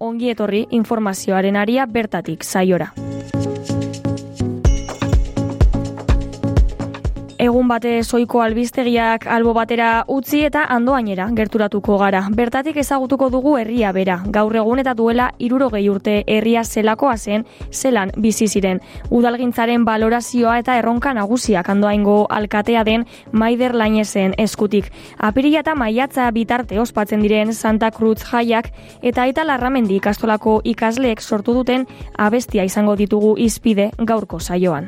ongi etorri informazioaren aria bertatik zaiora. Egun bate soiko albistegiak albo batera utzi eta andoainera gerturatuko gara. Bertatik ezagutuko dugu herria bera. Gaur egun eta duela irurogei urte herria zelakoa zen, zelan bizi ziren. Udalgintzaren balorazioa eta erronka nagusiak andoaingo alkatea den Maider Lainesen eskutik. Apiria eta maiatza bitarte ospatzen diren Santa Cruz jaiak eta eta larramendi ikastolako ikasleek sortu duten abestia izango ditugu izpide gaurko saioan.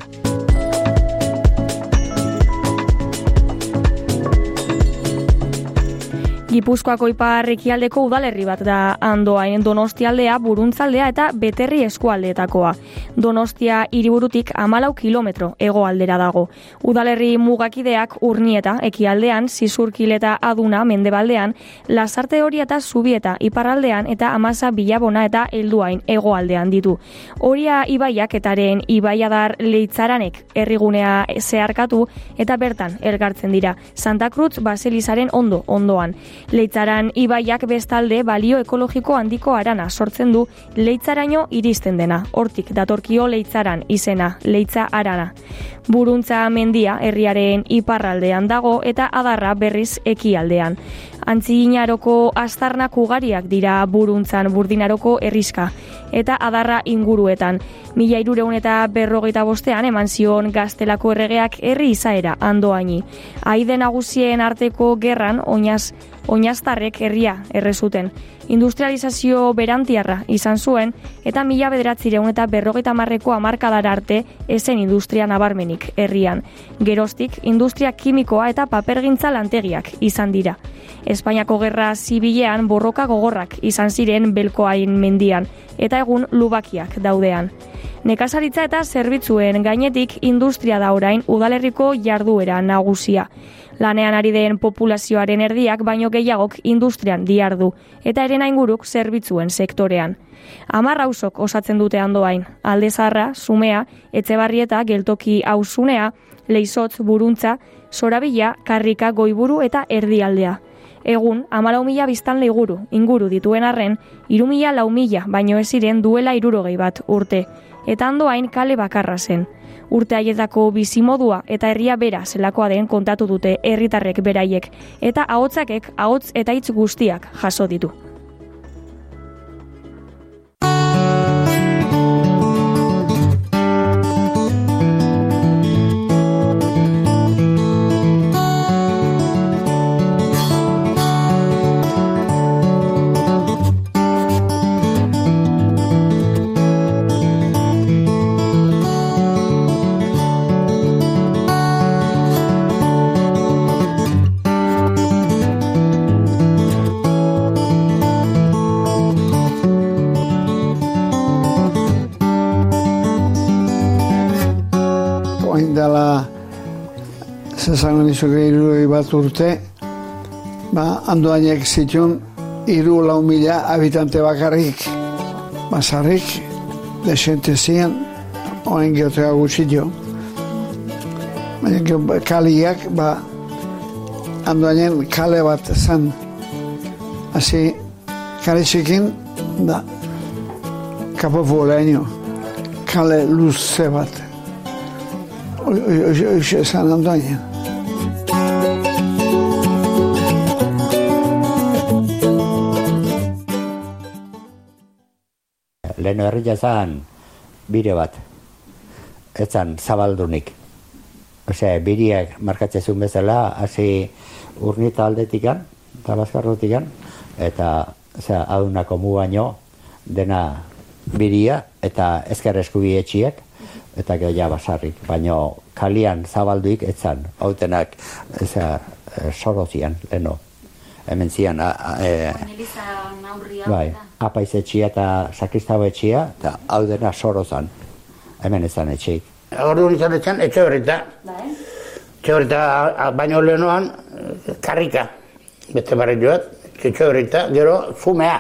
Gipuzkoako ipar ekialdeko udalerri bat da andoain donostialdea, buruntzaldea eta beterri eskualdeetakoa. Donostia hiriburutik amalau kilometro egoaldera dago. Udalerri mugakideak urnieta ekialdean, zizurkileta aduna mendebaldean, lasarte hori eta zubieta iparraldean eta amasa bilabona eta helduain egoaldean ditu. Horia ibaiak etaren ibaiadar leitzaranek errigunea zeharkatu eta bertan elgartzen dira. Santa Cruz Baselizaren ondo ondoan. Leitzaran ibaiak bestalde balio ekologiko handiko arana sortzen du leitzaraino iristen dena. Hortik datorkio leitzaran izena, leitza arana. Buruntza mendia herriaren iparraldean dago eta adarra berriz ekialdean. Antzinaroko astarnak ugariak dira buruntzan burdinaroko herriska eta adarra inguruetan. Mila irureun eta berrogeita bostean eman zion gaztelako erregeak herri izaera andoaini. Aide nagusien arteko gerran oinaz, oinaztarrek herria errezuten. Industrializazio berantiarra izan zuen eta mila bederatzireun eta berrogeita marreko amarkadara arte esen industria nabarmenik herrian. Gerostik, industria kimikoa eta papergintza lantegiak izan dira. Espainiako gerra zibilean borroka gogorrak izan ziren belkoain mendian eta egun lubakiak daudean. Nekazaritza eta zerbitzuen gainetik industria da orain udalerriko jarduera nagusia. Lanean ari den populazioaren erdiak baino gehiagok industrian diardu eta eren inguruk zerbitzuen sektorean. Amar hausok osatzen dute andoain, alde zarra, sumea, etxebarrieta, geltoki hausunea, leizotz, buruntza, sorabila, karrika, goiburu eta erdialdea. Egun, amalau mila biztan leiguru, inguru dituen arren, iru mila lau mila, baino ez ziren duela irurogei bat urte, eta andoain kale bakarra zen. Urte haietako bizimodua eta herria bera zelakoa den kontatu dute herritarrek beraiek, eta ahotzakek ahotz eta hitz guztiak jaso ditu. Iruroi bat urte, ba, andoainek zituen iru lau mila habitante bakarrik. Basarrik, desente zian, oain geotea gutxi jo. Baina kaliak, ba, andoainen kale bat zen. Hasi, kale txikin, da, kapo fuleño, kale luze bat. Hoxe esan andoainen. Lehen herria zan bire bat. Etzan zabaldunik. Osea, biriak markatzezun bezala, hasi urnita aldetikan, eta eta osea, adunako mu baino, dena biria, eta ezker eskubi etxiek, eta gero basarrik. Baino kalian zabalduik etzan, hautenak, osea, sorozian, leno. Hemen zian, a, a, e, Eliza naurria. Bai, apaiz etxia eta sakristabo etxia, eta hau dena sorozan. Hemen ezan etxeik. Ordu izan etxan, etxe horreta. Bai. Etxe horreta, baino lehenoan, eh, karrika. Beste barri joat, etxe horreta, gero, zumea.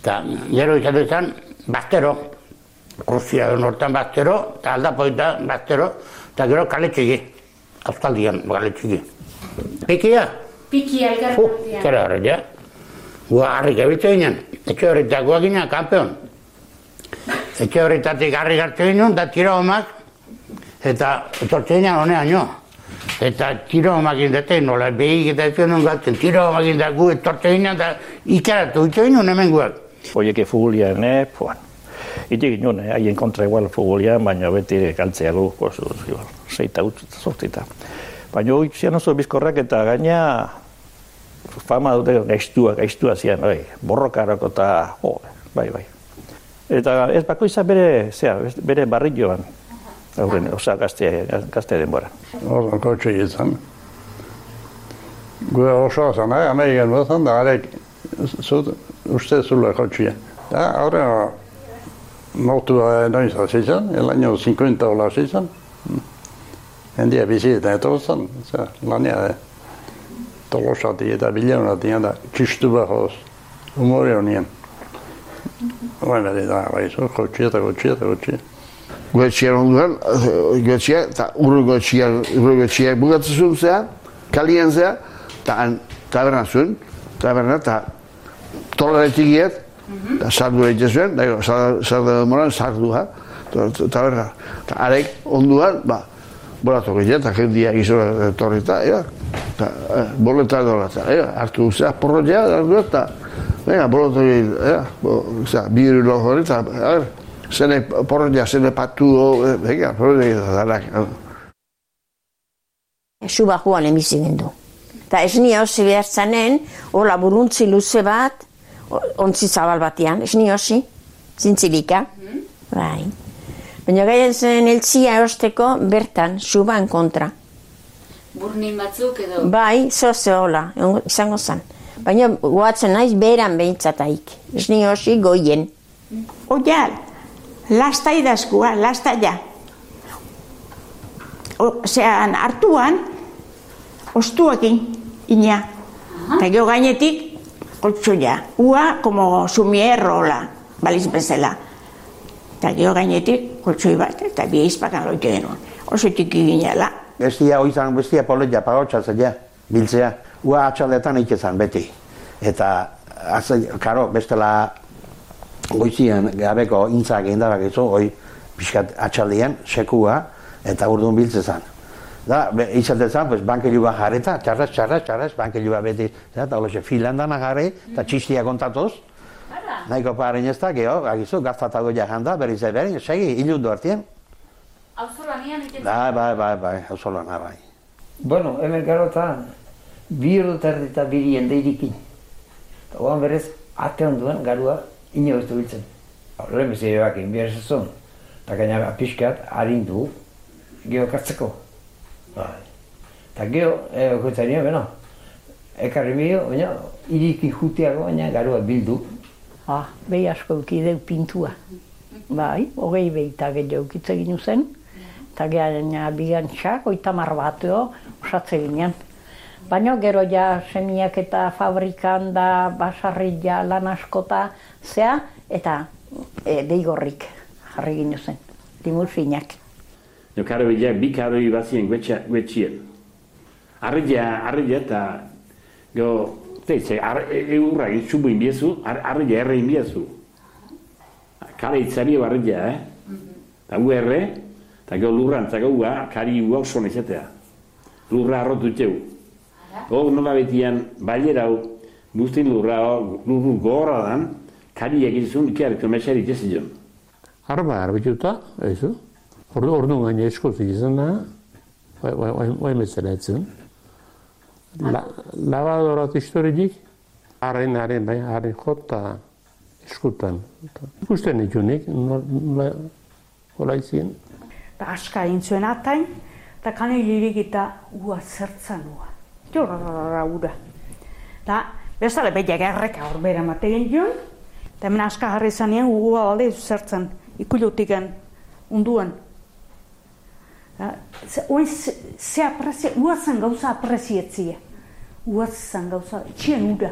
Eta gero izan etxan, bastero. Kursia den hortan bastero, eta aldapoita bastero, eta gero kale txiki. Austaldian, kale txiki. Pikia, Piki kera horret, ja. Gua harrik ebitze ginen. etxe horretakoa gina, kampeon. Etxe horretatik garri gartu ginen, da tiro homak, eta etortze ginen honean jo. Eta tiro homak indate, nola behik eta ez genuen gatzen, tiro homak indate gu etortze ginen, da ikaratu itxe ginen hemen guak. Oieke futbolian, eh, puan. Ite ginen, eh, haien kontra igual futbolian, baina beti galtzea gu, pues, igual, seita utz, sortita. Baina hori zian oso bizkorrak eta gaina fama dute gaiztua, gaiztua zian, bai, borrokarako eta, oh, bai, bai. Eta ez bakoitza bere, zera, bere barrilloan, aurren, osa gazte, gazte denbora. Oso kotxe izan. Gure oso zan, eh, Amerikan bezan, da garek, zut, uste zule kotxea. Da, ahora, mortu noiz hasi izan, el año 50 hola hasi izan. Hendia bizi eta eto zan, lania, eh, tolosati eta bileunati, da, txistu behoz, humori honien. Oain beti da, bai, zo, kotxea eta kotxea eta kotxea. Goetxean onduan, goetxea, eta urru goetxean, urru goetxean bukatzen zuen zea, kalien zea, eta han taberna zuen, taberna, eta tolaretik giet, eta sardu egite zuen, da, sardu demoran, sardu ha, taberna. Eta arek onduan, ba, bolatu giet, eta jendia gizora torri eta, eta boleta dola, eta, ea, hartu zea, porrotea, hartu eta, venga, bolatu giet, ea, zera, biru lo hori, eta, ver, zene porrotea, zene patu, venga, porrotea giet, zarak. Suba joan emizi gindu. Eta ez ni hosi behar zanen, hola buruntzi luze bat, ontzi zabal batean, ez ni hosi, zintzilika. Bai. Baina gaien zen eltzia erosteko bertan, suban kontra. Burnin batzuk edo... Bai, zoze hola, izango zen. Baina guatzen naiz beran behintzataik. Ez ni hosi goien. Oia, lasta idazkua, lasta ja. Ozean, hartuan, ostuakin, ina. Eta gero gainetik, koltsu ja. Ua, como sumierro, hola, baliz bezala. Eta gero gainetik, koltsoi bat, eta bi izpakan loite genuen. Oso txiki ginela. Bestia oizan, bestia poletia pagotxa zeia, biltzea. Ua atxaldetan ikezan beti. Eta, azai, karo, bestela goizian gabeko intzak indabak izu, oi pixkat atxaldian, sekua, eta urdun biltzezan. Da, be, izatezan, pues, bankelua jarreta, txarraz, txarraz, txarraz, bankelua beti, eta holoxe filandana jarri, eta txistia kontatuz, nahiko paren ez da, geho, agizu, gaztatago jahanda, berriz berin, segi, hilundu hartien. Auzolanian iten... Bai, bai, bai, bai, auzolana, bai. Bueno, hemen gero eta bi ordu terdi eta birien deirikin. Eta guan berez, ate onduen garua ino ez du biltzen. Lehen bizi ebak inbiar zezon. Eta gaina pixkat harindu geokartzeko. Bai. Eta geho, e, okutzen nio, beno, ekarri bio, baina irikin juteago, baina garua bildu. Ah, behi asko eukideu pintua. Bai, hogei behi eta gehiago eukitze ginu zen. Eta gaina bigantxak, oitamar bat jo, osatze ginen. Baina gero ja semiak eta fabrikan da basarri ja lan askota zea, eta e, deigorrik jarri ginu zen, limusinak. Jo karo bila, bi karo ibazien guetxia, guetxien. Arria, arria eta go, teize, eurra itxubu inbiezu, arria erre inbiezu. Kare itzari arria, eh? Eta gu erre, eta go lurran, eta gaua, kari ua oso izatea. Lurra arrotu txeu. Go nola betian, bailera hau, guztin lurra, lurru gogorra dan, kari egizun, ikiar, komesari itxezion. Arba arbituta, eizu. Ordu ordu gaina eskozik izan da, bai, bai, bai, bai metzera etzen. La, labadorat historidik, haren, haren, bai, haren jota eskutan. Ikusten ikunik, nola, hola izien. Eta aska egin zuen atain, eta kanilirik eta ua zertzan ua. Jorrarara ura. Eta bezale betiak erreka hor bera mategin joan, eta hemen aska jarri zanean ua alde zertzan, ikulutikan unduan. Oin ze, aprezia, ua zen gauza aprezietzia. Ua zen gauza, txien ura.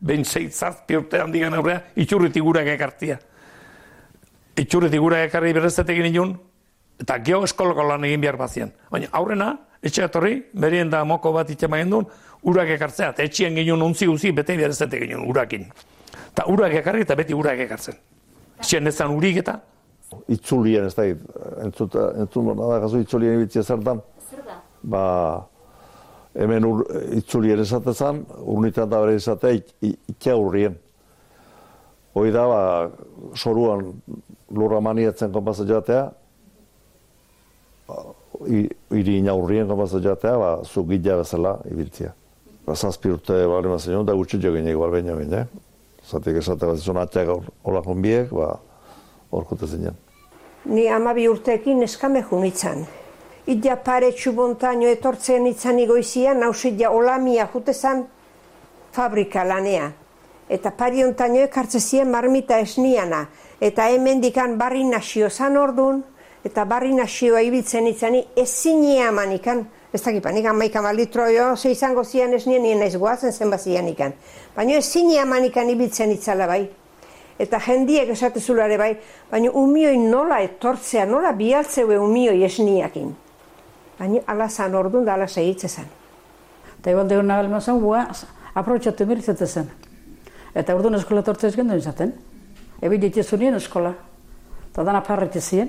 behin zeit zazpi urte handigan aurrea, itxurritik gura ekartia. Itxurritik gura ekarri berreztet egin inun, eta geho eskoloko lan egin behar bazien. Baina aurrena, etxe etorri, berien da moko bat itxema gendun, urak ekartzea, eta etxien ginen untzi uzi, bete behar ez dute ginen urakin. Eta urak ekarri eta beti urak ekartzen. Etxien ez urik eta, Itzulien, ez da, entzut, entzun da, gazu itzulien ibitzia. Zer da? Ba, hemen ur, itzulien esatezan, urnitan da bere izatea, ik- i- ikia urrien. Hoi da, ba, soruan lurra maniatzen konpasa joatea, ba, i- iri ina urrien konpasa joatea, ba, zu gila bezala ibiltzia. Ba, zazpi urte bali mazen da gutxi jo ginek bal baino gine. Zatik esate bat izan atxak hola biek, ba, horkote zinen. Ni amabi urteekin eskame junitzan. Ida pare txubontaino etortzen itzan igoizian, nausit ja olamia jutezan fabrika lanea. Eta pari ontaino ekartze zien marmita esniana. Eta hemen dikan barri nasio zan ordun, eta barri nasioa ibiltzen itzani ezinia manikan. Ez dakit, nik amaika malitro jo, ze izango zian esnien nien naiz goazen zenba zian ikan. Baina ezinia manikan ibiltzen itzala bai eta jendiek esate zulare bai, baina umioi nola etortzea, nola bialtzeue umioi esniakin. Baina ala zan ordun da ala segitze zen. Eta egon degun nabel mazan, bua, aprotxatu mirizete zen. Eta orduan eskola tortzez gendu izaten. Ebi ditu zunien eskola. Eta dana parrete ziren.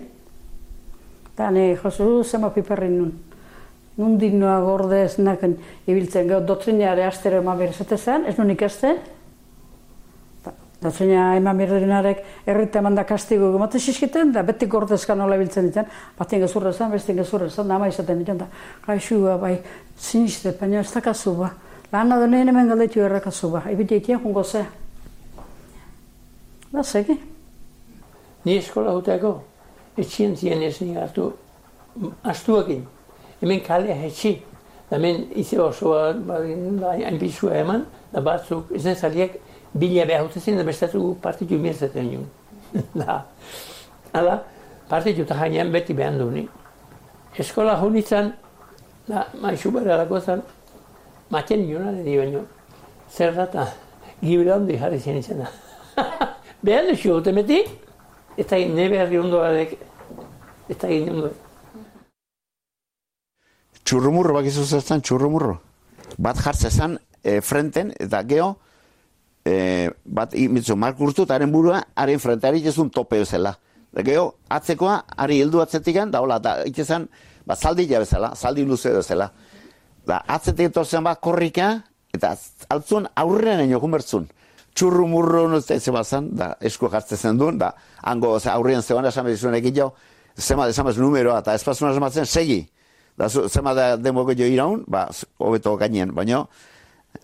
Eta ne, josu, zema piperrin nun. Nun dignoa gorde ez naken ibiltzen geho dotrineare astero eman berizete zen, ez nun ikasten. Dotrina eman berinarek errita eman da kastigo gemate siskiten, da beti gordezka nola ibiltzen ditzen. Baten gezurra zen, bestin gezurra zen, nama izaten ditzen da. Gaixua, bai, siniste, baina ez dakazu ba. Lana deneen hemen galdetu errakazu ba. Ebite ikia jungo ze. Da, segi. Ni eskola huteko, etxien zien ez ni hartu, astuakin. Hemen kalea etxi. Da hemen ize osoa, ba, hain bizua eman, da batzuk, ez nezaliek, bila behar hute zen, da bestatu partitu mirzaten nion. da, hala, partitu eta jainean beti behan du ni. Eskola honitzen, da, maizu bera dago zen, maten nion di baino. Zer da, eta gibela handi jarri zen izena. Behar duzu, hute meti, eta nebe herri ondoarek, eta egin ondo. Txurrumurro bakizu zertzen txurrumurro. Bat jartze zan e, frenten, eta geho, e, bat imitzu markurtu eta haren burua, haren frenteari jezun tope bezala. Da geho, atzekoa, ari heldu atzetikan, da hola, da itxezan, ba, zaldi bezala, zaldi luze bezala. Da, atzetik etortzen bat korrika, eta altzun aurrean eno kumertzun. Txurru murru nuzte zeba zan, da esku jartzen zen duen, da hango ze, aurrean zeban esan bezuen ekin jau, zema desamaz numeroa, eta espazuna esamatzen segi. Da zema da demoko jo iraun, ba, hobeto gainean, baino,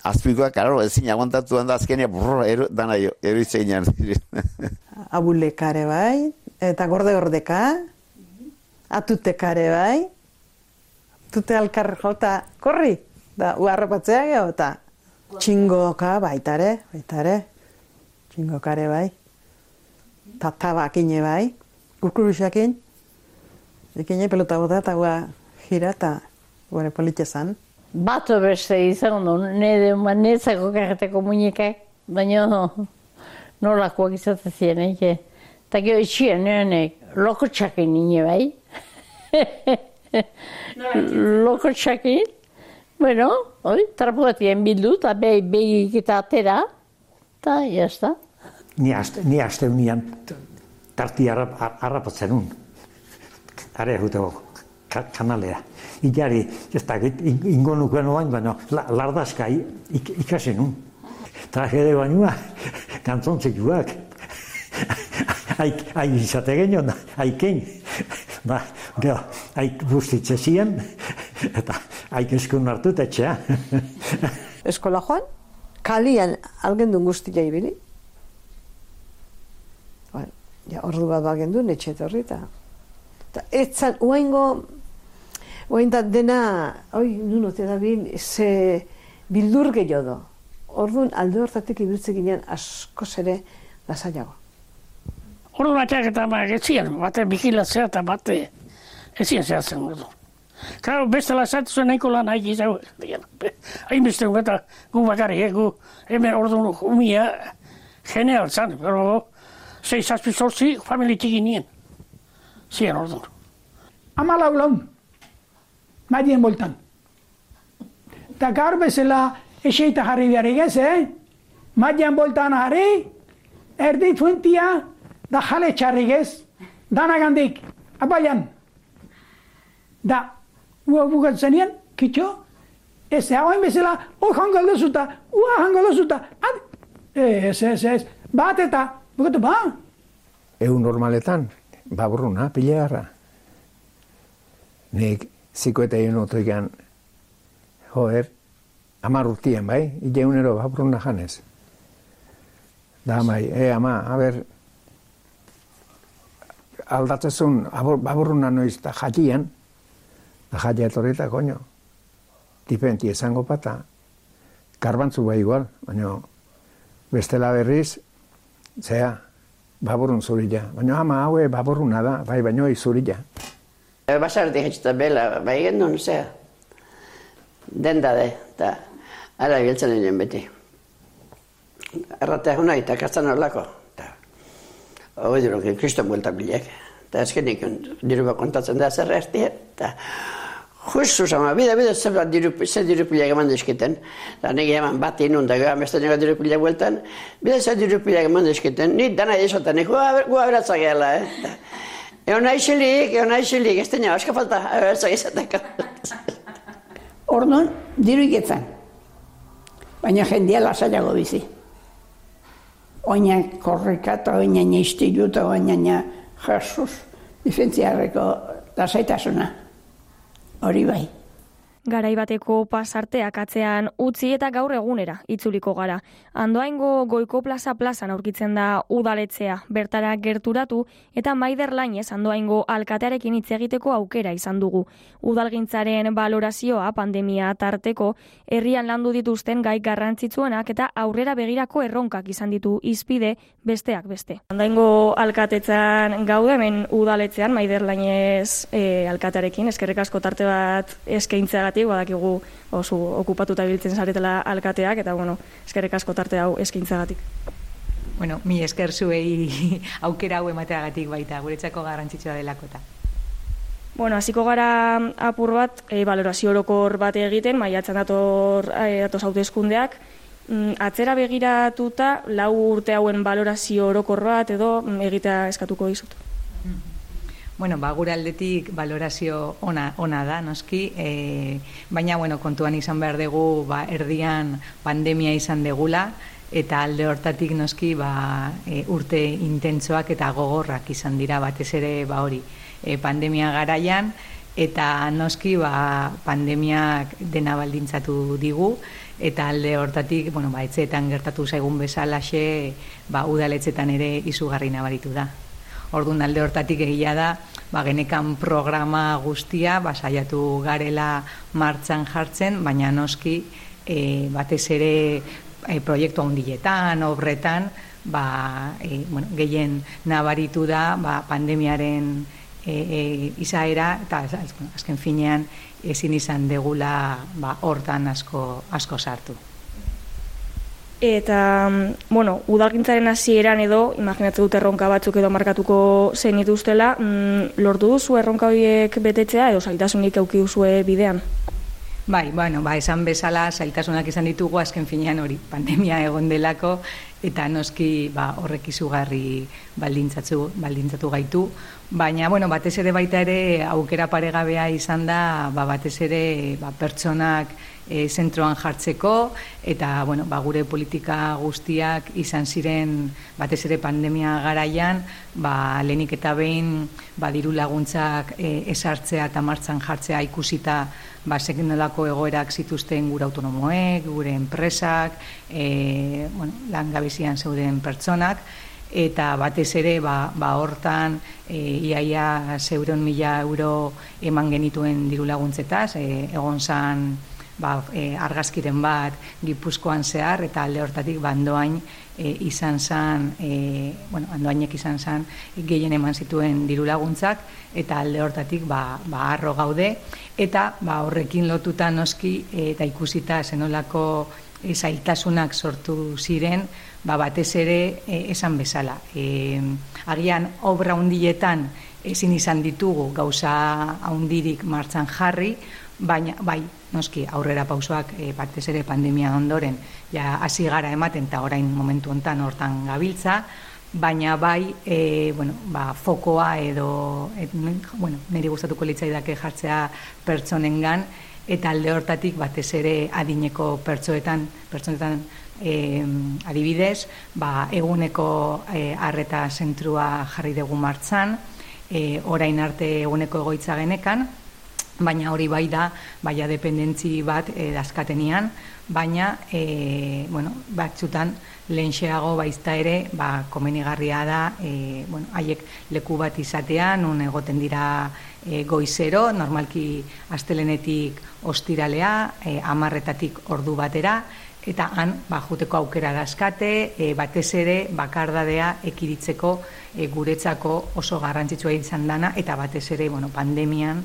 azpikoa, karo, ezin aguantatu da azkenia, brr, eru, dana jo, eruitzen abulekare bai, eta gorde gordeka, atutekare bai, tute alkar jota korri, da uarrapatzea geho, eta txingoka baitare, baitare, txingokare bai, eta tabakine bai, kukurusakin, ekine pelota bota eta gua gira eta gure politxezan. Bato beste izan du, nire netzako karreteko muñekak, baina nolakoak izaten ziren, eke. Eta gero itxien nenek, loko txakin bai. loko txakin. Bueno, oi, trapuatien bildu, eta behi begik eta atera, eta jazta. Ni aste, ni aste unian tarti harrap, harrapatzen un. Are juteko ka, kanalea. Ilari, ez da, ingo nukuen oain, baina la, lardazka i- ik, ikasen un. Traje de bainua, kantzontzekoak. Aik, aik izate genion, aiken. Ba, gero, aik bustitze ziren, eta aik eskun hartu etxea. Eskola joan, kalian algendun guztia ibili. Bueno, ja, ordu bat bagendun, etxe etorri eta... Eta etzan, uaingo, uain da dena, oi, nun ote da bin, ze bildur gehiago do. Orduan alde hortatik ibiltze ginen asko ere lasaiago. Ordu bateak eta ba, etzien, bate bigilatzea eta bate etzien zehatzen du. Claro, bestela esatu zuen nahiko lan haik izau. Hainbeste gu eta gu bakarrik, eh, gu hemen ordu umia genial zan, pero sei zazpi zortzi familitik nien. Zien ordu. Amalau laun. Madien boltan. eta gaur bezala eseita jarri biharik ez, eh? Maian boltan jarri, erdi fuentia, da jale txarrik ez, danagandik, abaian. Da, ua bukatzen zenien, kitxo, ez, hauen bezala, hor jango aldozuta, ua jango aldozuta, ez, ez, ez, bat eta, bukatu, ba? Egun normaletan, baburruna, pila garra. Nik ziko eta egin otoikan, joder, amar urtien, bai, ileunero baburruna janez. Da, mai, e, ama, a ber, aldatzezun, baburruna noiz, da jatian, da jatia etorrita, koño, tipenti esango pata, karbantzu bai igual, baina bestela berriz, zea, baburun zurila. Baina ama haue baburuna da, bai baino zurila. E, Basardi hetxeta bela, bai gendun, zea, denda de, eta ara biltzen beti. Erratea hona eta kastan horlako. Hoi duro, kriston buelta bilek. Eta azkenik diru bat kontatzen da zer erti, eta justu sama, bide, bide, zer bat diru, zer diru pilak eman dizkiten. Eta nire eman bat inun, da gara beste nire diru pilak bueltan, bide zer diru pilak eman dizkiten. Ni dana esotan, nik gua beratzak gela, eh. Ego nahi xilik, ego nahi xilik, ez dena, aska falta, beratzak izateko. Orduan, diru iketzen. Baina jendia lasaiago bizi. Oina korrika eta oina niztilu eta oina difentziarreko lasaitasuna. Hori bai. Garaibateko pasarteak atzean utzi eta gaur egunera itzuliko gara. Andoaingo goiko plaza plazan aurkitzen da udaletzea, bertara gerturatu eta maider lainez andoaingo alkatearekin hitz egiteko aukera izan dugu. Udalgintzaren balorazioa pandemia tarteko herrian landu dituzten gai garrantzitsuenak eta aurrera begirako erronkak izan ditu izpide besteak beste. Andoaingo alkatetzan gaude hemen udaletzean maider lainez e, alkatearekin eskerrik asko tarte bat eskaintzea horregatik, badakigu oso okupatuta biltzen zaretela alkateak, eta bueno, eskerrik asko tarte hau eskintzagatik. Bueno, mi esker zuei aukera hau emateagatik baita, guretzako garrantzitsua delako eta. Bueno, hasiko gara apur bat, e, valorazio orokor bat egiten, maiatzen dator e, datoz hauteskundeak, mm, atzera begiratuta, lau urte hauen valorazio orokor bat edo mm, egitea eskatuko dizut. Bueno, ba, gure aldetik valorazio ona, ona da, noski, e, baina bueno, kontuan izan behar dugu ba, erdian pandemia izan degula, eta alde hortatik noski ba, e, urte intentsoak eta gogorrak izan dira batez ere ba, hori e, pandemia garaian, eta noski ba, pandemiak dena baldintzatu digu, eta alde hortatik, bueno, ba, etzeetan gertatu zaigun bezalaxe, ba, udaletzetan ere izugarri nabaritu da. Orduan alde hortatik egia da, ba, genekan programa guztia, ba, saiatu garela martxan jartzen, baina noski e, batez ere e, proiektu handiletan, obretan, ba, e, bueno, gehien nabaritu da ba, pandemiaren e, e, izaera, eta azken finean ezin izan degula ba, hortan asko, asko sartu. Eta, bueno, udalgintzaren hasieran edo, imaginatze dut erronka batzuk edo markatuko zen ituztela, mm, lortu duzu erronka horiek betetzea edo zailtasunik euki duzue bidean? Bai, bueno, ba, esan bezala zailtasunak izan ditugu azken finean hori pandemia egon delako eta noski ba, horrek izugarri baldintzatu, baldintzatu gaitu. Baina, bueno, batez ere baita ere aukera paregabea izan da, ba, batez ere ba, pertsonak e, zentroan jartzeko eta bueno, ba, gure politika guztiak izan ziren batez ere pandemia garaian ba, lehenik eta behin ba, diru laguntzak e, esartzea eta martzan jartzea ikusita ba, nolako egoerak zituzten gure autonomoek, gure enpresak, e, bueno, langabezian zeuden pertsonak, eta batez ere ba, ba hortan e, iaia zeuron mila euro eman genituen diru laguntzetaz, e, egon zan ba, e, argazkiren bat gipuzkoan zehar eta alde hortatik bandoain e, izan zan, e, bueno, andoainek izan zan gehien eman zituen diru laguntzak eta alde hortatik ba, ba arro gaude eta ba, horrekin lotuta noski e, eta ikusita zenolako e, zailtasunak sortu ziren ba, batez ere e, esan bezala. E, agian obra hundietan ezin izan ditugu gauza handirik martzan jarri, baina bai, noski aurrera pausoak e, batez ere pandemia ondoren ja hasi gara ematen eta orain momentu hontan hortan gabiltza, baina bai, e, bueno, ba, fokoa edo et, bueno, niri gustatuko litzaidake jartzea pertsonengan eta alde hortatik batez ere adineko pertsoetan, pertsonetan e, adibidez, ba, eguneko e, arreta zentrua jarri dugu martzan, e, orain arte eguneko egoitza genekan, baina hori bai da, baina dependentzi bat e, dazkatenian, baina e, bueno, batzutan lehenxeago baizta ere ba, komenigarria da e, bueno, haiek leku bat izatea, nun egoten dira e, goizero, normalki astelenetik ostiralea, e, amarretatik ordu batera, eta han ba, juteko aukera dazkate, e, batez ere bakardadea ekiritzeko e, guretzako oso garrantzitsua izan dana, eta batez ere bueno, pandemian,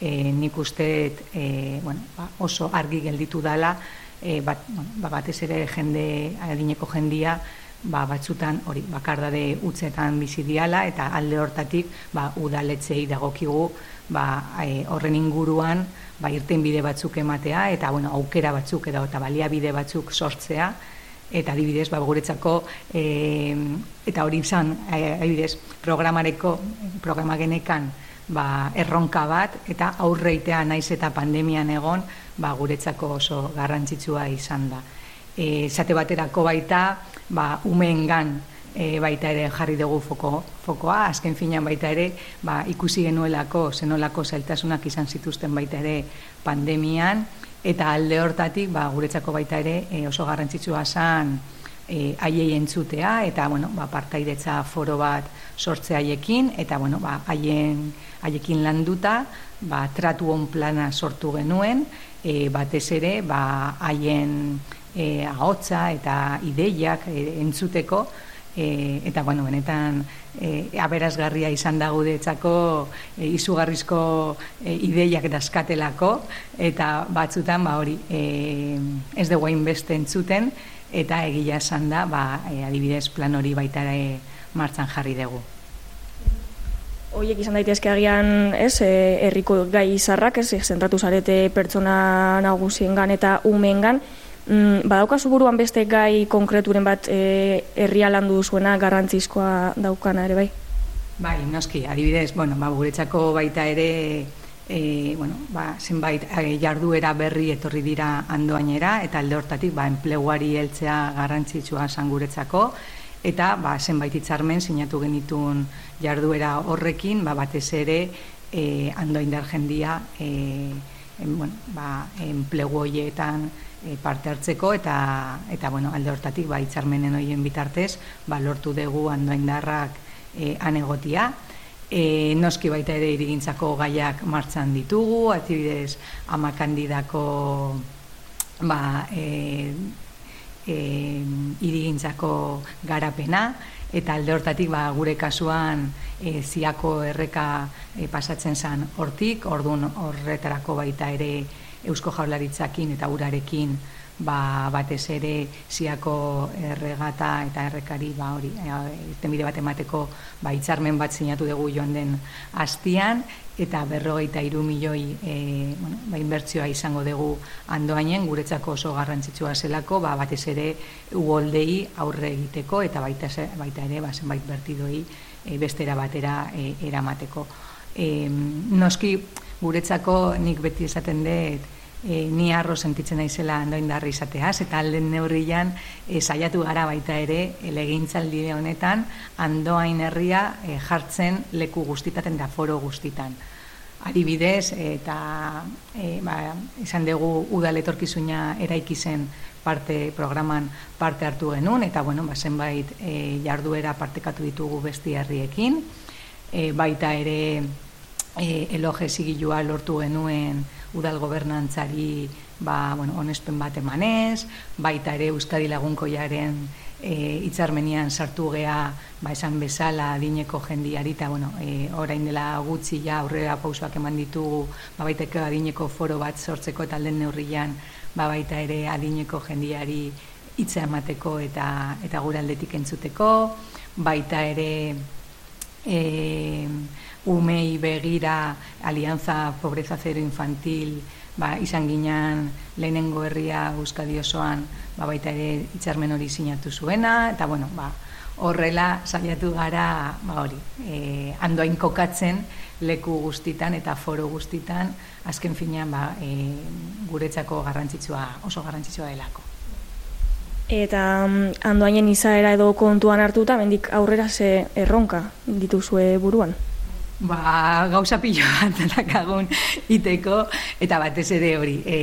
e, nik uste e, bueno, ba, oso argi gelditu dala e, bat, bueno, ba, batez ere jende adineko jendia ba, batzutan hori bakardade utzetan bizi diala eta alde hortatik ba, udaletzei dagokigu ba, e, horren inguruan ba, irten bide batzuk ematea eta bueno, aukera batzuk edo eta baliabide batzuk sortzea eta adibidez ba guretzako e, eta hori izan adibidez programareko programa genekan ba, erronka bat eta aurreitea naiz eta pandemian egon ba, guretzako oso garrantzitsua izan da. E, zate baterako baita ba, umeengan e, baita ere jarri dugu foko, fokoa, azken finan baita ere ba, ikusi genuelako zenolako zailtasunak izan zituzten baita ere pandemian eta alde hortatik ba, guretzako baita ere e, oso garrantzitsua zan e, aiei entzutea eta bueno, ba, partaidetza foro bat sortze haiekin eta bueno, ba, haien, haiekin landuta ba, tratu on plana sortu genuen e, batez ere ba, haien e, ahotsa eta ideiak e, entzuteko e, eta bueno, benetan e, aberazgarria izan da gudetzako e, izugarrizko e, ideiak dazkatelako eta batzutan ba, hori e, ez dugu beste entzuten eta egia esan da, ba, e, adibidez plan hori baita ere martzan jarri dugu. Oiek izan daitezke agian, ez, e, herriko gai izarrak, ez, zentratu zarete pertsona nagusiengan eta umengan, mm, badaukazu buruan beste gai konkreturen bat e, herria landu zuena garrantzizkoa daukana ere bai? Bai, noski, adibidez, bueno, ba, guretzako baita ere e, bueno, ba, zenbait e, jarduera berri etorri dira andoainera eta alde hortatik ba, enpleguari heltzea garrantzitsua sanguretzako eta ba, zenbait hitzarmen sinatu genitun jarduera horrekin ba, batez ere e, andoindar jendia e, en, bueno, ba, enplegu hoietan e, parte hartzeko eta eta bueno, alde hortatik ba, hitzarmenen hoien bitartez ba, lortu dugu andoindarrak e, anegotia E, noski baita ere irigintzako gaiak martzan ditugu, atibidez ama kandidako ba, e, e, irigintzako garapena, eta alde hortatik ba, gure kasuan e, ziako erreka e, pasatzen zen hortik, orduan horretarako baita ere Eusko Jaurlaritzakin eta urarekin ba, batez ere ziako erregata eta errekari ba, hori, e, bat emateko ba, itzarmen bat sinatu dugu joan den hastian eta berrogeita iru milioi e, bueno, ba, inbertzioa izango dugu andoainen guretzako oso garrantzitsua zelako ba, batez ere uoldei aurre egiteko eta baita, baita ere ba, zenbait bertidoi e, bestera batera e, eramateko. E, noski guretzako nik beti esaten dut e, ni arro sentitzen naizela andoindarri izateaz eta alden neurrian e, saiatu gara baita ere legintzaldi honetan andoain herria e, jartzen leku guztitaten da foro guztitan. Adibidez eta e, ba, izan dugu udal etorkizuna eraiki zen parte programan parte hartu genuen eta bueno, ba, zenbait e, jarduera partekatu ditugu besti herriekin. E, baita ere e, eloge zigilua lortu genuen udal gobernantzari ba, bueno, onespen bat emanez, baita ere Euskadi lagunkoiaren e, itzarmenian sartu gea ba, esan bezala adineko jendiari eta bueno, e, orain dela gutxi ja aurrera pausoak eman ditugu ba, baiteko adineko foro bat sortzeko eta alden neurrian ba, baita ere adineko jendiari hitza emateko eta eta gure aldetik entzuteko, baita ere e, umei begira Alianza Pobreza Zero Infantil ba, izan ginean lehenengo herria Euskadi osoan ba, baita ere hitzarmen hori sinatu zuena, eta bueno, ba, horrela saiatu gara ba, hori, e, andoain kokatzen leku guztitan eta foro guztitan, azken finean ba, e, guretzako garrantzitsua, oso garrantzitsua delako. Eta mm, andoainen izaera edo kontuan hartuta, mendik aurrera ze erronka dituzue buruan? Ba, gauza pilo bat dakagun iteko, eta batez ere hori, e,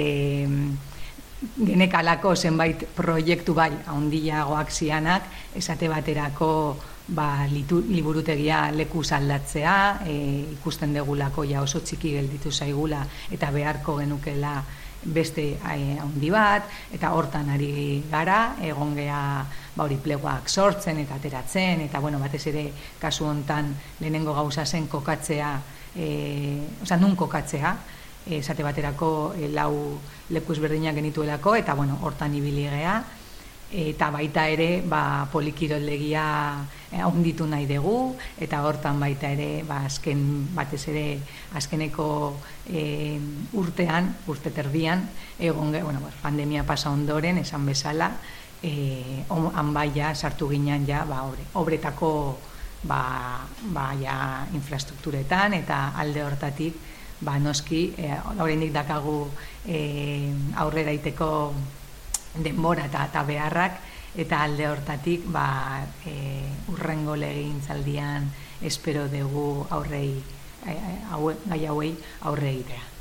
genekalako zenbait proiektu bai, handiagoak zianak, esate baterako ba, litu, liburutegia leku zaldatzea, e, ikusten degulako ja oso txiki gelditu zaigula eta beharko genukela beste e, handi bat, eta hortan ari gara, egon geha ba, hori pleguak sortzen eta ateratzen, eta bueno, batez ere kasu hontan lehenengo gauza zen kokatzea, e, oza, nun kokatzea, esate baterako e, lau leku ezberdinak genituelako, eta bueno, hortan ibili geha, eta baita ere ba, polikiroldegia haunditu eh, nahi dugu eta hortan baita ere ba, azken batez ere azkeneko e, urtean, urte terdian egon bueno, pandemia pasa ondoren esan bezala e, han baia sartu ginen ja ba, obre, obretako ba, ba, ja, infrastrukturetan eta alde hortatik ba, noski e, oraindik dakagu e, aurrera iteko denbora eta, eta beharrak eta alde hortatik ba, e, urrengo legintzaldian espero dugu aurrei e, haue, gai hauei aurre egitea.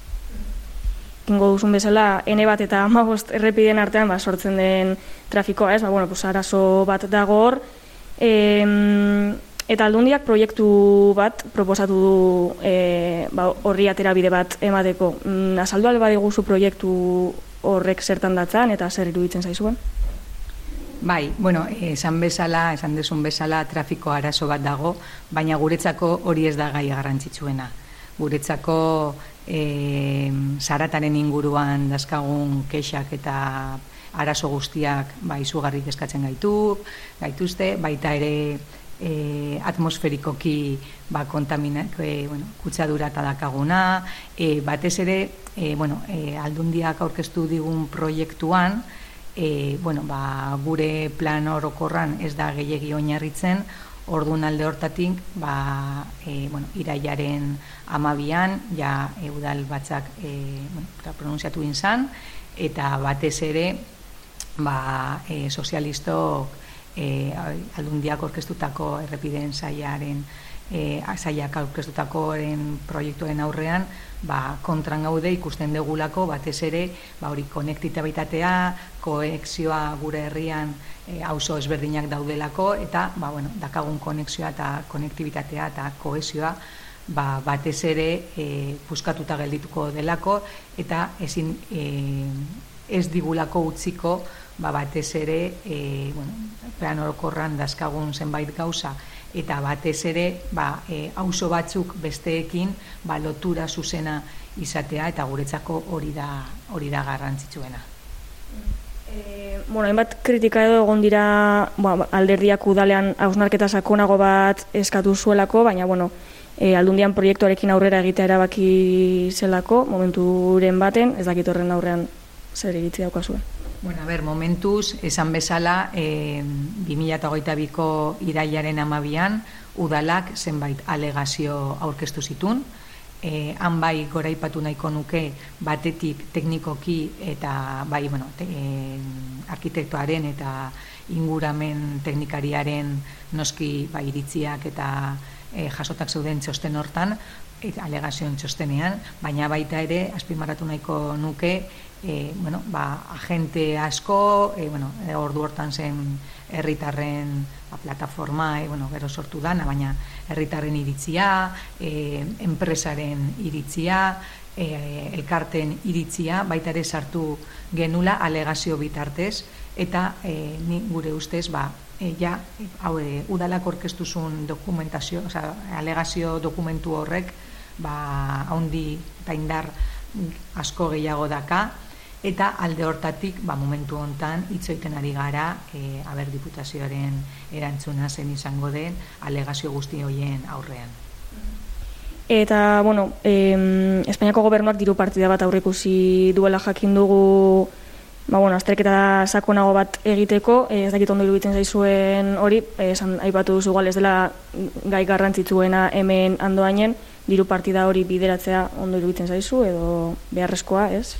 Ingo duzun bezala, ene bat eta amabost errepiden artean ba, sortzen den trafikoa, ez? Ba, bueno, pues, arazo bat dago hor. E, eta aldundiak proiektu bat proposatu du e, ba, horri atera bide bat emateko. Mm, azaldu alba diguzu proiektu horrek zertan datzan eta zer iruditzen zaizuen? Bai, bueno, esan bezala, esan desun bezala trafiko arazo bat dago, baina guretzako hori ez da gai garrantzitsuena. Guretzako e, zarataren inguruan dazkagun kexak eta arazo guztiak ba, izugarri eskatzen gaitu, gaituzte, baita ere e, atmosferikoki ba, kontaminak, e, bueno, kutsadura eta dakaguna, e, batez ere, e, bueno, e, aldundiak aurkeztu digun proiektuan, e, bueno, ba, gure plan orokorran ez da gehiagi oinarritzen, orduan alde hortatik, ba, e, bueno, iraiaren amabian, ja eudal batzak e, bueno, pronunziatu inzan, eta batez ere, ba, e, sozialistok e, aldundiak orkestutako errepideen saiaren e, saiak orkestutakoren proiektuen aurrean ba, kontran gaude ikusten degulako batez ere ba, hori konektitatea, koexioa gure herrian e, auzo ezberdinak daudelako eta ba, bueno, dakagun konexioa eta konektibitatea eta koesioa ba, batez ere e, puskatuta geldituko delako eta ezin e, ez digulako utziko ba, batez ere e, bueno, plan orokorran dazkagun zenbait gauza eta batez ere ba, e, auzo batzuk besteekin ba, lotura zuzena izatea eta guretzako hori da hori da garrantzitsuena. E, bueno, hainbat kritika edo egon dira ba, alderdiak udalean hausnarketa sakonago bat eskatu zuelako, baina bueno, e, aldundian proiektuarekin aurrera egitea erabaki zelako, momenturen baten, ez dakit horren aurrean zer iritzi daukazuen. Bueno, a ver, momentuz, esan bezala, e, 2008ko iraiaren amabian, udalak zenbait alegazio aurkeztu zitun, e, han bai goraipatu nahiko nuke batetik teknikoki eta bai, bueno, te, e, arkitektoaren eta inguramen teknikariaren noski bai iritziak eta e, jasotak zeuden txosten hortan, alegazioen txostenean, baina baita ere, azpimarratu nahiko nuke, e, bueno, ba, agente asko, e, bueno, e, ordu hortan zen herritarren ba, plataforma, e, bueno, gero sortu dana, baina herritarren iritzia, e, enpresaren iritzia, e, elkarten iritzia, baita ere sartu genula alegazio bitartez, eta e, ni gure ustez, ba, e, ja, hau, e, udalak orkestuzun dokumentazio, oza, alegazio dokumentu horrek, ba, haundi eta indar asko gehiago daka, eta alde hortatik ba, momentu hontan hitz egiten ari gara e, aber diputazioaren erantzuna zen izango den alegazio guzti hoien aurrean. Eta, bueno, em, Espainiako gobernuak diru partida bat aurrikusi duela jakin dugu ba, bueno, azterketa sakonago bat egiteko, eh, ez dakit ondo iruditzen zaizuen hori, eh, esan aipatu duzu ez dela gai garrantzitsuena hemen andoainen, diru partida hori bideratzea ondo iruditzen zaizu edo beharrezkoa, ez?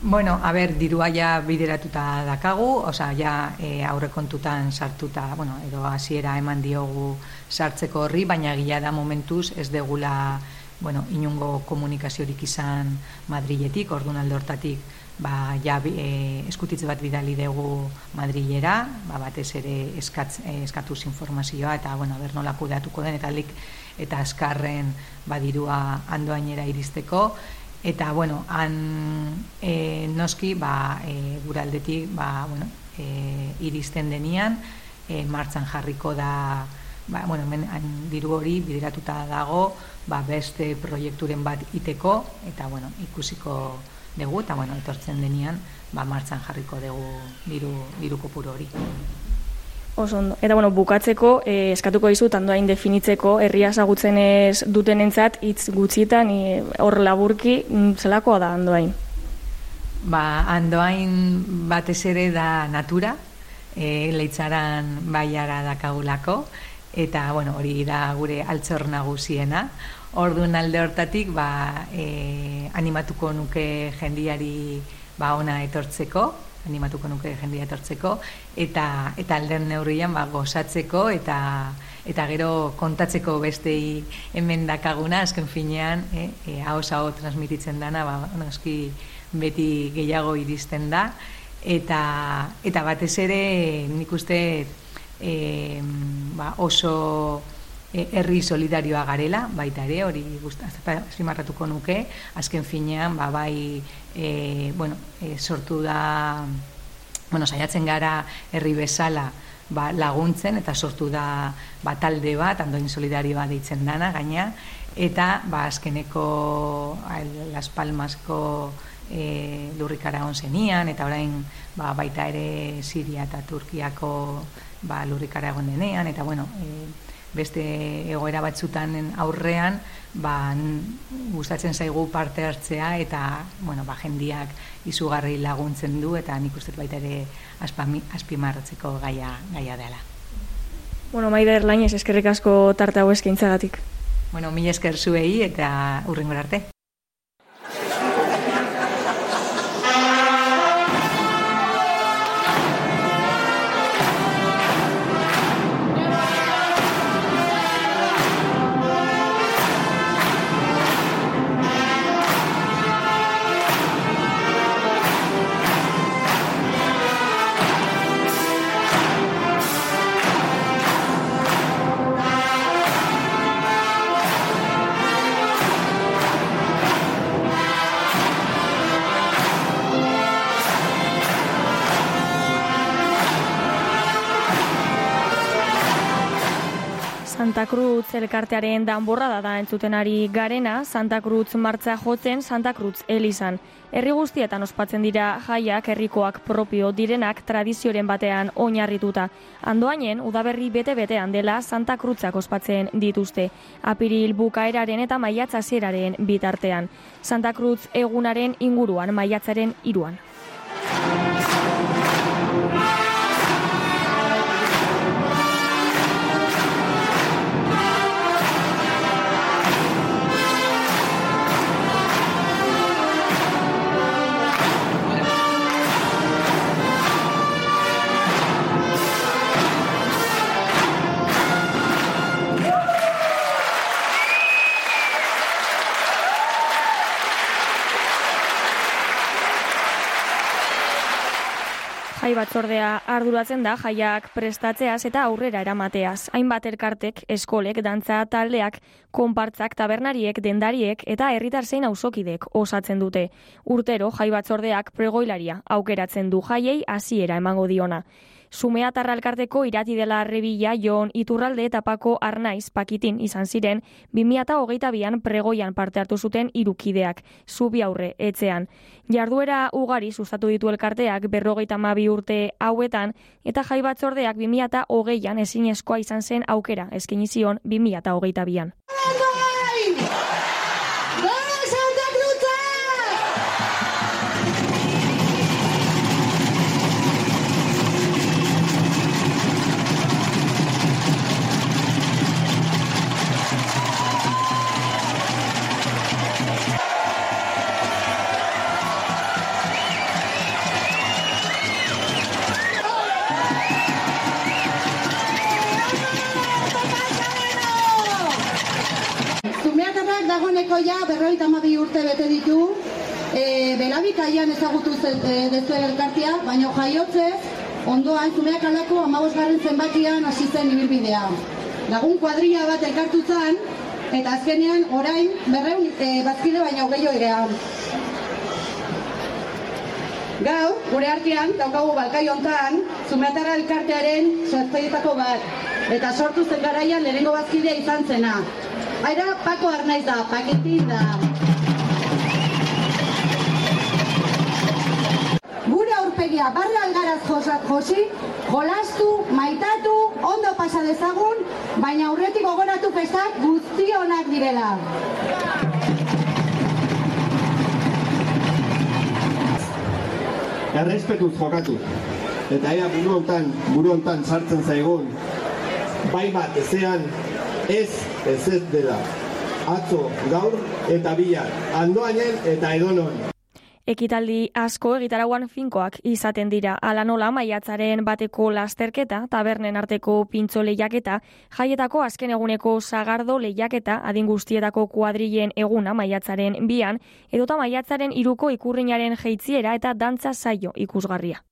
Bueno, a ber, dirua ja bideratuta dakagu, osea, ja e, aurrekontutan sartuta, bueno, edo hasiera eman diogu sartzeko horri, baina gila da momentuz ez degula, bueno, inungo komunikaziorik izan Madriletik, orduan alde hortatik, ba, ja e, eskutitze bat bidali dugu Madrilera, ba, batez ere eskatz, e, eskatuz informazioa, eta, bueno, ber nola kudeatuko den, eta lik, eta askarren badirua andoainera iristeko, eta bueno, han e, noski ba, e, guraldetik ba, bueno, e, iristen denian e, martzan jarriko da ba, bueno, men, han, diru hori bideratuta dago ba, beste proiekturen bat iteko eta bueno, ikusiko dugu eta bueno, etortzen denian ba, martzan jarriko dugu diru, diru kopuru hori. Oso ondo. Eta bueno, bukatzeko, eh, eskatuko dizut andoain definitzeko herria ezagutzen ez dutenentzat hitz gutxitan hor laburki mm, zelakoa da andoain. Ba, andoain batez ere da natura, e, leitzaran baiara dakagulako, eta bueno, hori da gure altzor nagusiena. Orduan alde hortatik, ba, e, animatuko nuke jendiari ba, ona etortzeko, animatuko nuke jendia etortzeko eta eta alden neurrian ba gozatzeko eta eta gero kontatzeko bestei hemen dakaguna azken finean eh e, hau transmititzen dana ba noski beti gehiago iristen da. Eta eta batez ere nikuste e, ba, oso herri solidarioa garela, baita ere, hori azpimarratuko nuke, azken finean, ba, bai, e, bueno, e, sortu da, bueno, saiatzen gara herri bezala, ba, laguntzen eta sortu da ba, talde bat, andoin solidarioa deitzen dana, gaina, eta ba, azkeneko Las Palmasko e, lurrikara zenian, eta orain ba, baita ere Siria eta Turkiako ba, lurrikara egon denean, eta bueno, e, beste egoera batzutan aurrean ba, gustatzen zaigu parte hartzea eta bueno, ba, jendiak izugarri laguntzen du eta nik uste baita ere azpimarratzeko gaia, gaia dela. Bueno, Maider Lainez, eskerrik asko tarte hau eskaintzagatik. Bueno, mila esker zuei eta urrengor arte. Santa Cruz elkartearen danborra da da entzutenari garena, Santa Cruz martza jotzen Santa Cruz elizan. Herri guztietan ospatzen dira jaiak herrikoak propio direnak tradizioren batean oinarrituta. Andoainen, udaberri bete-betean dela Santa Cruzak ospatzen dituzte. Apiril bukaeraren eta maiatza zeraren bitartean. Santa Cruz egunaren inguruan maiatzaren iruan. Batzordea arduratzen da jaiak prestatzeaz eta aurrera eramateaz. Hainbat elkartek, eskolek, dantza taldeak, konpartzak, tabernariek, dendariek eta herritar zein auzokidek osatzen dute. Urtero jai batzordeak pregoilaria aukeratzen du jaiei hasiera emango diona. Sumea tarralkarteko irati dela arrebila jon iturralde eta pako arnaiz pakitin izan ziren 2008an pregoian parte hartu zuten irukideak, zubi aurre, etzean. Jarduera ugari sustatu ditu elkarteak berrogeita mabi urte hauetan eta jai batzordeak 2008an ezin izan zen aukera eskenizion 2008an. Dagoeneko ja berroita hamabi urte bete ditu, e, belabikaian ezagutu zen e, dezue elkartia, baina jaiotzez, ondoan zumeak alako amabosgarren zenbakian hasi zen ibilbidea. Lagun kuadrilla bat elkartu zen, eta azkenean orain berreun e, bazkide baina gehiago egean. Gaur, gure artean, daukagu balkai hontan, Zumeatara elkartearen sortzaietako bat, eta sortu zen garaian lehenengo bazkidea izan zena. Aira, Pako Arnaiz da, paketin da. Gure aurpegia barra algaraz josak josi, jolastu, maitatu, ondo pasa dezagun, baina aurretik gogoratu festak guztionak direla. errespetuz jokatu. Eta ea buru hontan, buru hontan sartzen zaigun, bai bat ezean, ez ez ez dela. Atzo, gaur eta bihar, andoainen eta edonon. Ekitaldi asko egitarauan finkoak izaten dira ala nola maiatzaren bateko lasterketa, tabernen arteko pintxo lehiaketa, jaietako azken eguneko sagardo lehiaketa, adin guztietako kuadrilen eguna maiatzaren bian, edota maiatzaren iruko ikurrinaren jeitziera eta dantza saio ikusgarria.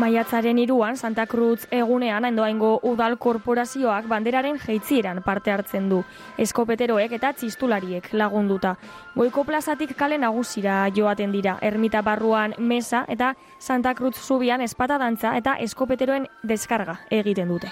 Maiatzaren iruan, Santa Cruz egunean, endoaingo udal korporazioak banderaren jeitzieran parte hartzen du. Eskopeteroek eta txistulariek lagunduta. Goiko plazatik kale nagusira joaten dira. Ermita barruan mesa eta Santa Cruz zubian espata dantza eta eskopeteroen deskarga egiten dute.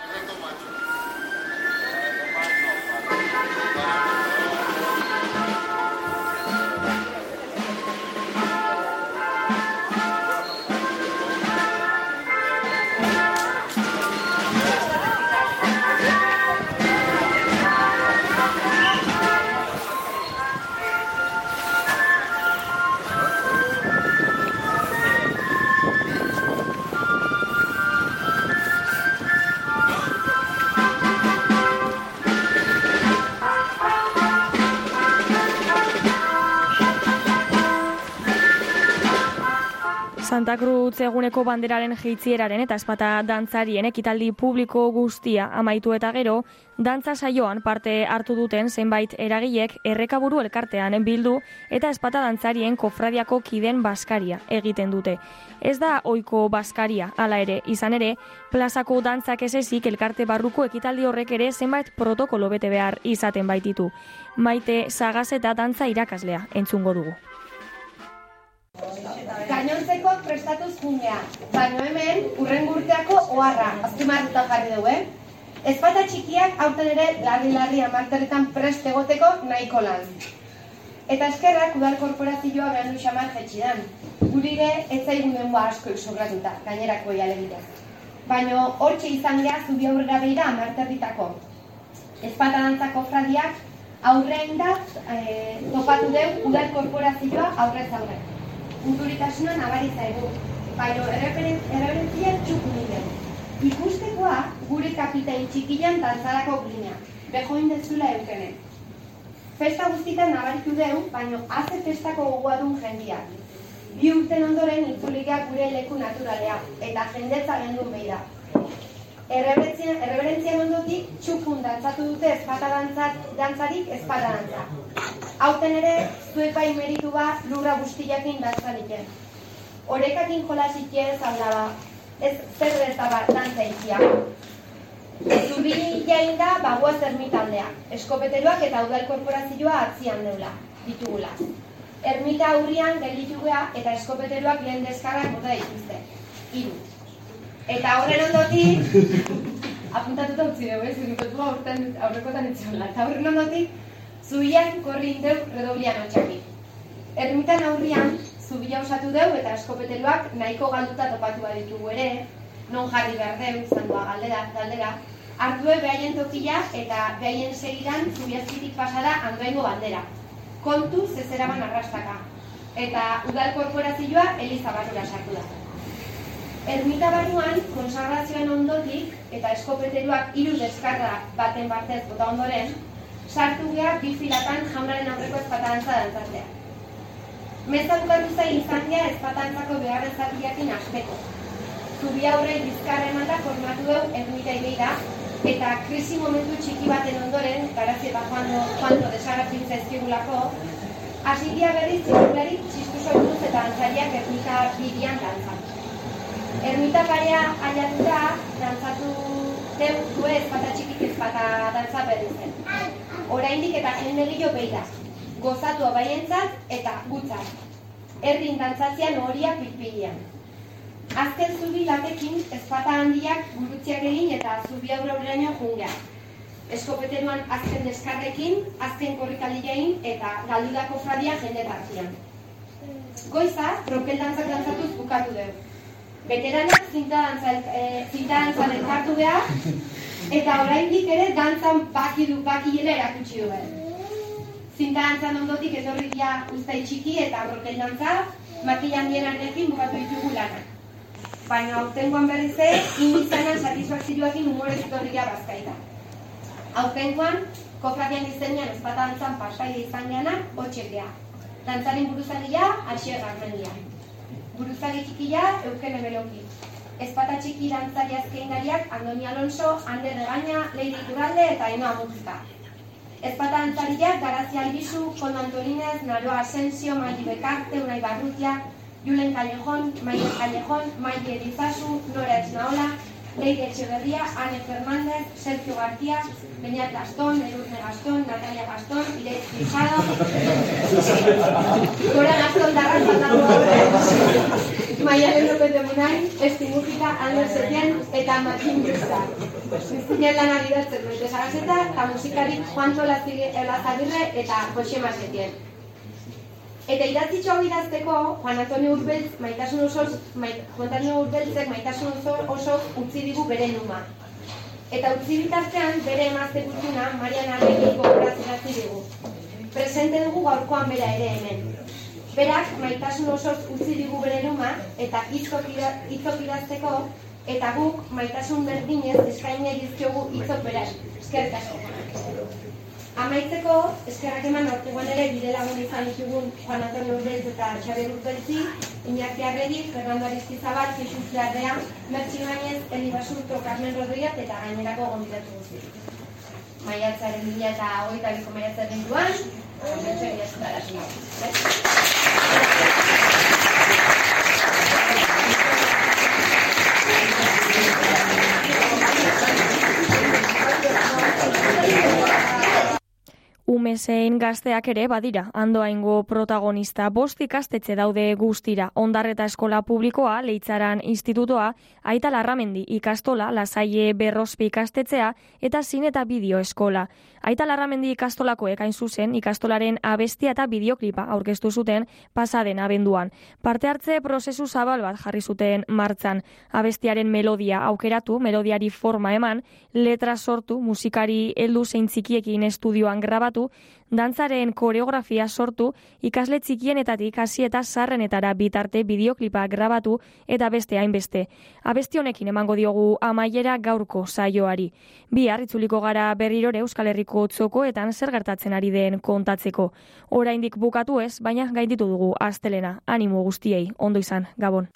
Santa Cruz eguneko banderaren jeitzieraren eta espata dantzarien ekitaldi publiko guztia amaitu eta gero, dantza saioan parte hartu duten zenbait eragilek errekaburu elkartean bildu eta espata dantzarien kofradiako kiden baskaria egiten dute. Ez da oiko baskaria, hala ere, izan ere, plazako dantzak esezik elkarte barruko ekitaldi horrek ere zenbait protokolo bete behar izaten baititu. Maite sagaz eta dantza irakaslea entzungo dugu. Prestatuz junea, baino hemen urren urteako oharra, azpimarruta jarri dugu, eh? Ezpata txikiak aurten ere larri-larri amarteretan prest egoteko nahiko lan. Eta eskerrak udal korporazioa behar du xamar jetxidan. Gurire ez zaigun denboa asko sobratuta, gainerako alegira. Baino hortxe izan geha zubi aurrera behira amarterritako. Ezpata dantzako fradiak aurrein da eh, topatu deu udal korporazioa aurrez aurre kulturitasuna nabari zaigu, baina erreferentzia txuku nire. Ikustekoa gure kapitain txikilan dantzarako glina, behoin dezula eukene. Festa guztietan nabaritu deu, baina haze festako gogoa duen jendia. Bi urten ondoren itzuliga gure leku naturalea, eta jendetza gendun behira. Erreberentzian ondotik txukun dantzatu dute ezpata dantzarik ezpata dantzak. Hauten ere, zuek bai meritu ba lurra guztiakin dantzaniken. Orekakin jolasitxe ez aldaba, ez zer ez daba dantza ikia. Zuri jain da bagoa zermitaldea, eskopeteroak eta udal korporazioa atzian deula, ditugula. Ermita aurrian gelditugea eta eskopeteroak lehen deskarrak bota dituzte. Hiru. Eta horren ondotik, apuntatuta utzi dugu, ez, nik aurten aurrekotan etxean Eta horren ondotik, zubian korri indeu redoblian atxaki. Ermitan aurrian, zubia osatu deu eta eskopeteluak nahiko galduta topatu baditugu ere, non jarri behar deu, zandua galdera, galdera, hartue behaien tokia eta behaien segidan zubiazkitik pasada andoengo bandera. Kontu zezeraban arrastaka. Eta udal korporazioa Eliza Barrura sartu da. Ermita barruan, konsagrazioan ondotik eta eskopeteruak hiru deskarra baten partez bota ondoren, sartu geha bi filatan jaunaren aurreko ezpatantza dantzatzea. Meza bukatu zain izan geha ezpatantzako beharren zatiakin azteko. Zubi aurre bizkarra eman da formatu dugu ermita ideira, eta krisi momentu txiki baten ondoren, garazi eta joan do desagatzen zaizkigulako, hasi berriz zirkulari txistu soituz eta antzariak ermita bidian dantzatu. Ermita parea aiatuta, dantzatu deu due ezpata txikik ezpata dantza berri zen. Oraindik eta jende gehiago behi da. Gozatu abaientzat eta gutzat. Erdin dantzatzean horiak pilpilian. Azken zubi latekin ezpata handiak gurutziak egin eta zubi aurra horreño jungea. Eskopeteruan azken deskarrekin, azken korrikalilein eta galdudako fradia jende tartian. Goiza, tropel dantzak dantzatuz bukatu dugu veteranak zinta dantzan elkartu behar, eta oraindik ere dantzan baki du, baki erakutsi du behar. Zinta dantzan ondotik etorri dia ustai txiki eta brokel dantza, makilan dienarekin bukatu ditugu lanak. Baina aurtengoan berriz ere, indizanan satisfakzioakin humorez etorri dia bazkaita. Aurtengoan, kofradian izenean ezpata dantzan pasaide izan gana, hotxekea. Dantzaren buruzagia, asier garmendia buruzagi txikia Eukene Beloki. Ezpata txiki dantzari azkeindariak Andoni Alonso, Ander Regaña, Leire Iturralde eta Ainoa Muzika. Ezpata dantzariak Garazia Albizu, Kondo Antolinez, Naroa Asensio, Maili Bekarte, Unai Barrutia, Julen Callejon, Maile Callejon, Maile Edizazu, Nora Esnaola, Leire Etxeberria, Ane Fernández, Sergio García, Beñat Gastón, Edurne Gastón, Natalia Gastón, Irene Fijado, Cora Gastón Darras, Maialen López de Munay, Esti Música, Ander Setién, eta Martín Brusta. Biztinen lan agidatzen dut desagazeta, eta musikarik Juan Lazagirre eta Jose Masetien. Eta idatzitxo hau idazteko, Juan Antonio Urbeltz, maitasun oso, mait, Juan Antonio Urbeltzek maitasun oso, oso utzi digu bere numa. Eta utzi bitartean bere emazte guztuna, Marian Arregi gogoraz idatzi digu. Presente dugu gaurkoan bera ere hemen. Berak maitasun oso utzi digu bere numa, eta hitzok idazteko, eta guk maitasun berdinez eskaini dizkiogu hitzok berak. Eskerrik asko. Amaitzeko, eskerrak eman orteguan ere bide lagun izan ditugun Juan Antonio Urbelz eta Xaber Urbelzi, Iñaki Arregi, Fernando Aristizabal, Fixu Zerardea, Mertzi Bainez, Eli Basurto, Carmen Rodríguez eta gainerako gonditatu guzti. Maiatzaren mila eta hogeita biko maiatzaren duan, Mertzi Umezein gazteak ere badira, andoaingo protagonista bost ikastetxe daude guztira. Ondarreta eskola publikoa, leitzaran institutoa, aita larramendi ikastola, lasaie berrospi ikastetzea, eta zin eta bideo eskola. Aita larramendi ikastolako ekain zuzen, ikastolaren abestia eta bideoklipa aurkeztu zuten pasaden abenduan. Parte hartze prozesu zabal bat jarri zuten martzan. Abestiaren melodia aukeratu, melodiari forma eman, letra sortu, musikari heldu zein txikiekin estudioan grabatu, dantzaren koreografia sortu, ikasle txikienetatik hasi eta sarrenetara bitarte bideoklipa grabatu eta beste hainbeste. Abesti honekin emango diogu amaiera gaurko saioari. Bi harritzuliko gara berrirore Euskal Herriko txokoetan zer gertatzen ari den kontatzeko. Oraindik bukatu ez, baina gainditu dugu astelena, animo guztiei, ondo izan, gabon.